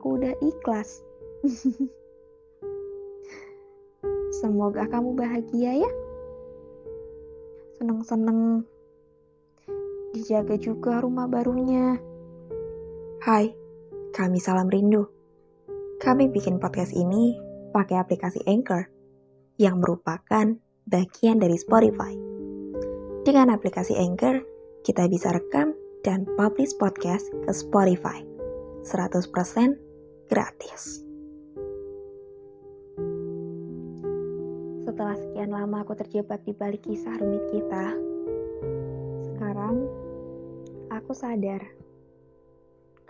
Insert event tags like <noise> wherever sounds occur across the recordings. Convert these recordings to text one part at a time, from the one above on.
aku udah ikhlas. <laughs> Semoga kamu bahagia ya. Seneng-seneng. Dijaga juga rumah barunya. Hai, kami Salam Rindu. Kami bikin podcast ini pakai aplikasi Anchor yang merupakan bagian dari Spotify. Dengan aplikasi Anchor, kita bisa rekam dan publish podcast ke Spotify. 100% gratis. Setelah sekian lama aku terjebak di balik kisah rumit kita, sekarang aku sadar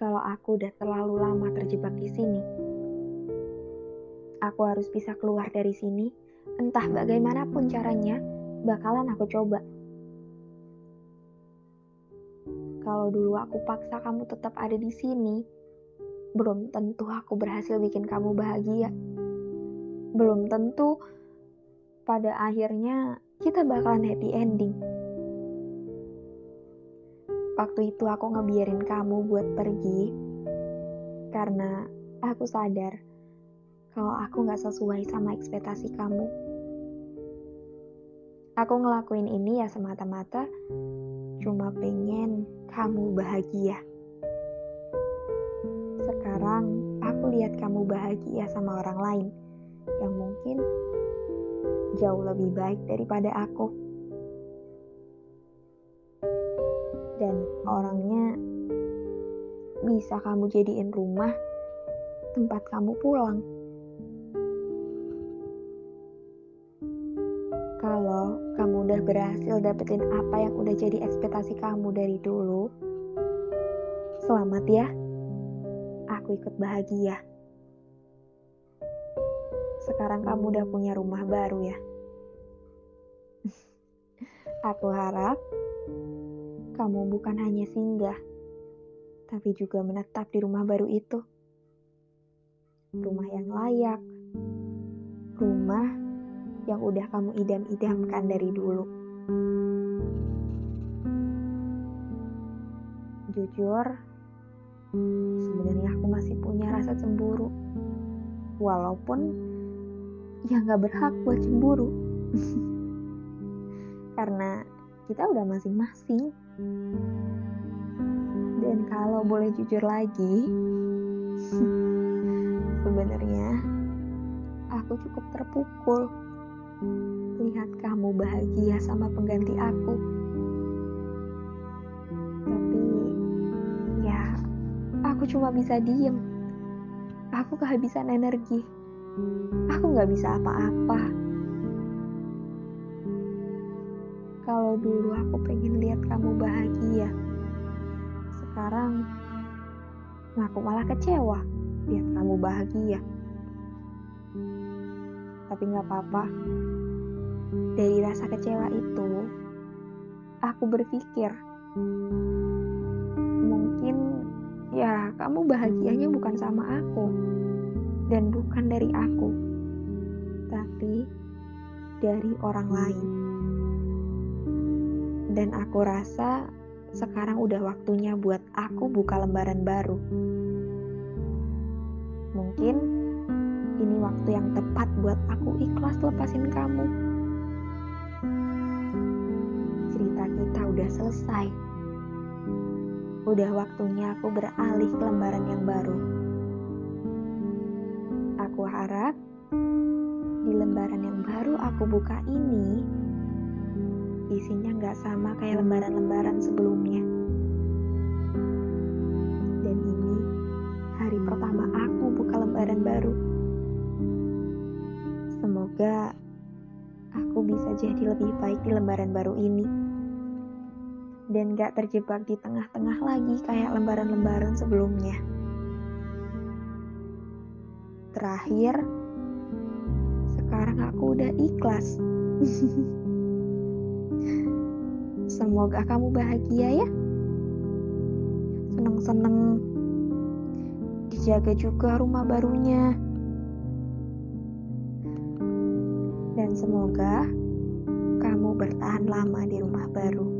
kalau aku udah terlalu lama terjebak di sini. Aku harus bisa keluar dari sini, entah bagaimanapun caranya, bakalan aku coba. Kalau dulu aku paksa kamu tetap ada di sini, belum tentu aku berhasil bikin kamu bahagia. Belum tentu pada akhirnya kita bakalan happy ending. Waktu itu aku ngebiarin kamu buat pergi karena aku sadar kalau aku gak sesuai sama ekspektasi kamu. Aku ngelakuin ini ya semata-mata cuma pengen kamu bahagia. Sekarang aku lihat kamu bahagia sama orang lain yang mungkin jauh lebih baik daripada aku. Dan orangnya bisa kamu jadiin rumah tempat kamu pulang. Kalau kamu udah berhasil dapetin apa yang udah jadi ekspektasi kamu dari dulu, selamat ya. Aku ikut bahagia. Sekarang kamu udah punya rumah baru ya. <laughs> Aku harap kamu bukan hanya singgah, tapi juga menetap di rumah baru itu. Rumah yang layak, rumah yang udah kamu idam-idamkan dari dulu. Jujur, sebenarnya aku masih punya rasa cemburu. Walaupun ya nggak berhak buat cemburu. <laughs> Karena kita udah masing-masing. Dan kalau boleh jujur lagi, <laughs> sebenarnya aku cukup terpukul lihat kamu bahagia sama pengganti aku. Cuma bisa diem. Aku kehabisan energi. Aku gak bisa apa-apa. Kalau dulu aku pengen lihat kamu bahagia, sekarang aku malah kecewa lihat kamu bahagia. Tapi gak apa-apa. Dari rasa kecewa itu, aku berpikir, ya kamu bahagianya bukan sama aku, dan bukan dari aku, tapi dari orang lain. Dan aku rasa sekarang udah waktunya buat aku buka lembaran baru. Mungkin ini waktu yang tepat buat aku ikhlas lepasin kamu. Cerita kita udah selesai. Udah waktunya aku beralih ke lembaran yang baru. Aku harap di lembaran yang baru aku buka ini isinya nggak sama kayak lembaran-lembaran sebelumnya. Dan ini hari pertama aku buka lembaran baru. Semoga aku bisa jadi lebih baik di lembaran baru ini. Dan gak terjebak di tengah-tengah lagi kayak lembaran-lembaran sebelumnya. Terakhir, sekarang aku udah ikhlas. <laughs> Semoga kamu bahagia ya. Seneng-seneng. Dijaga juga rumah barunya. Dan semoga kamu bertahan lama di rumah baru.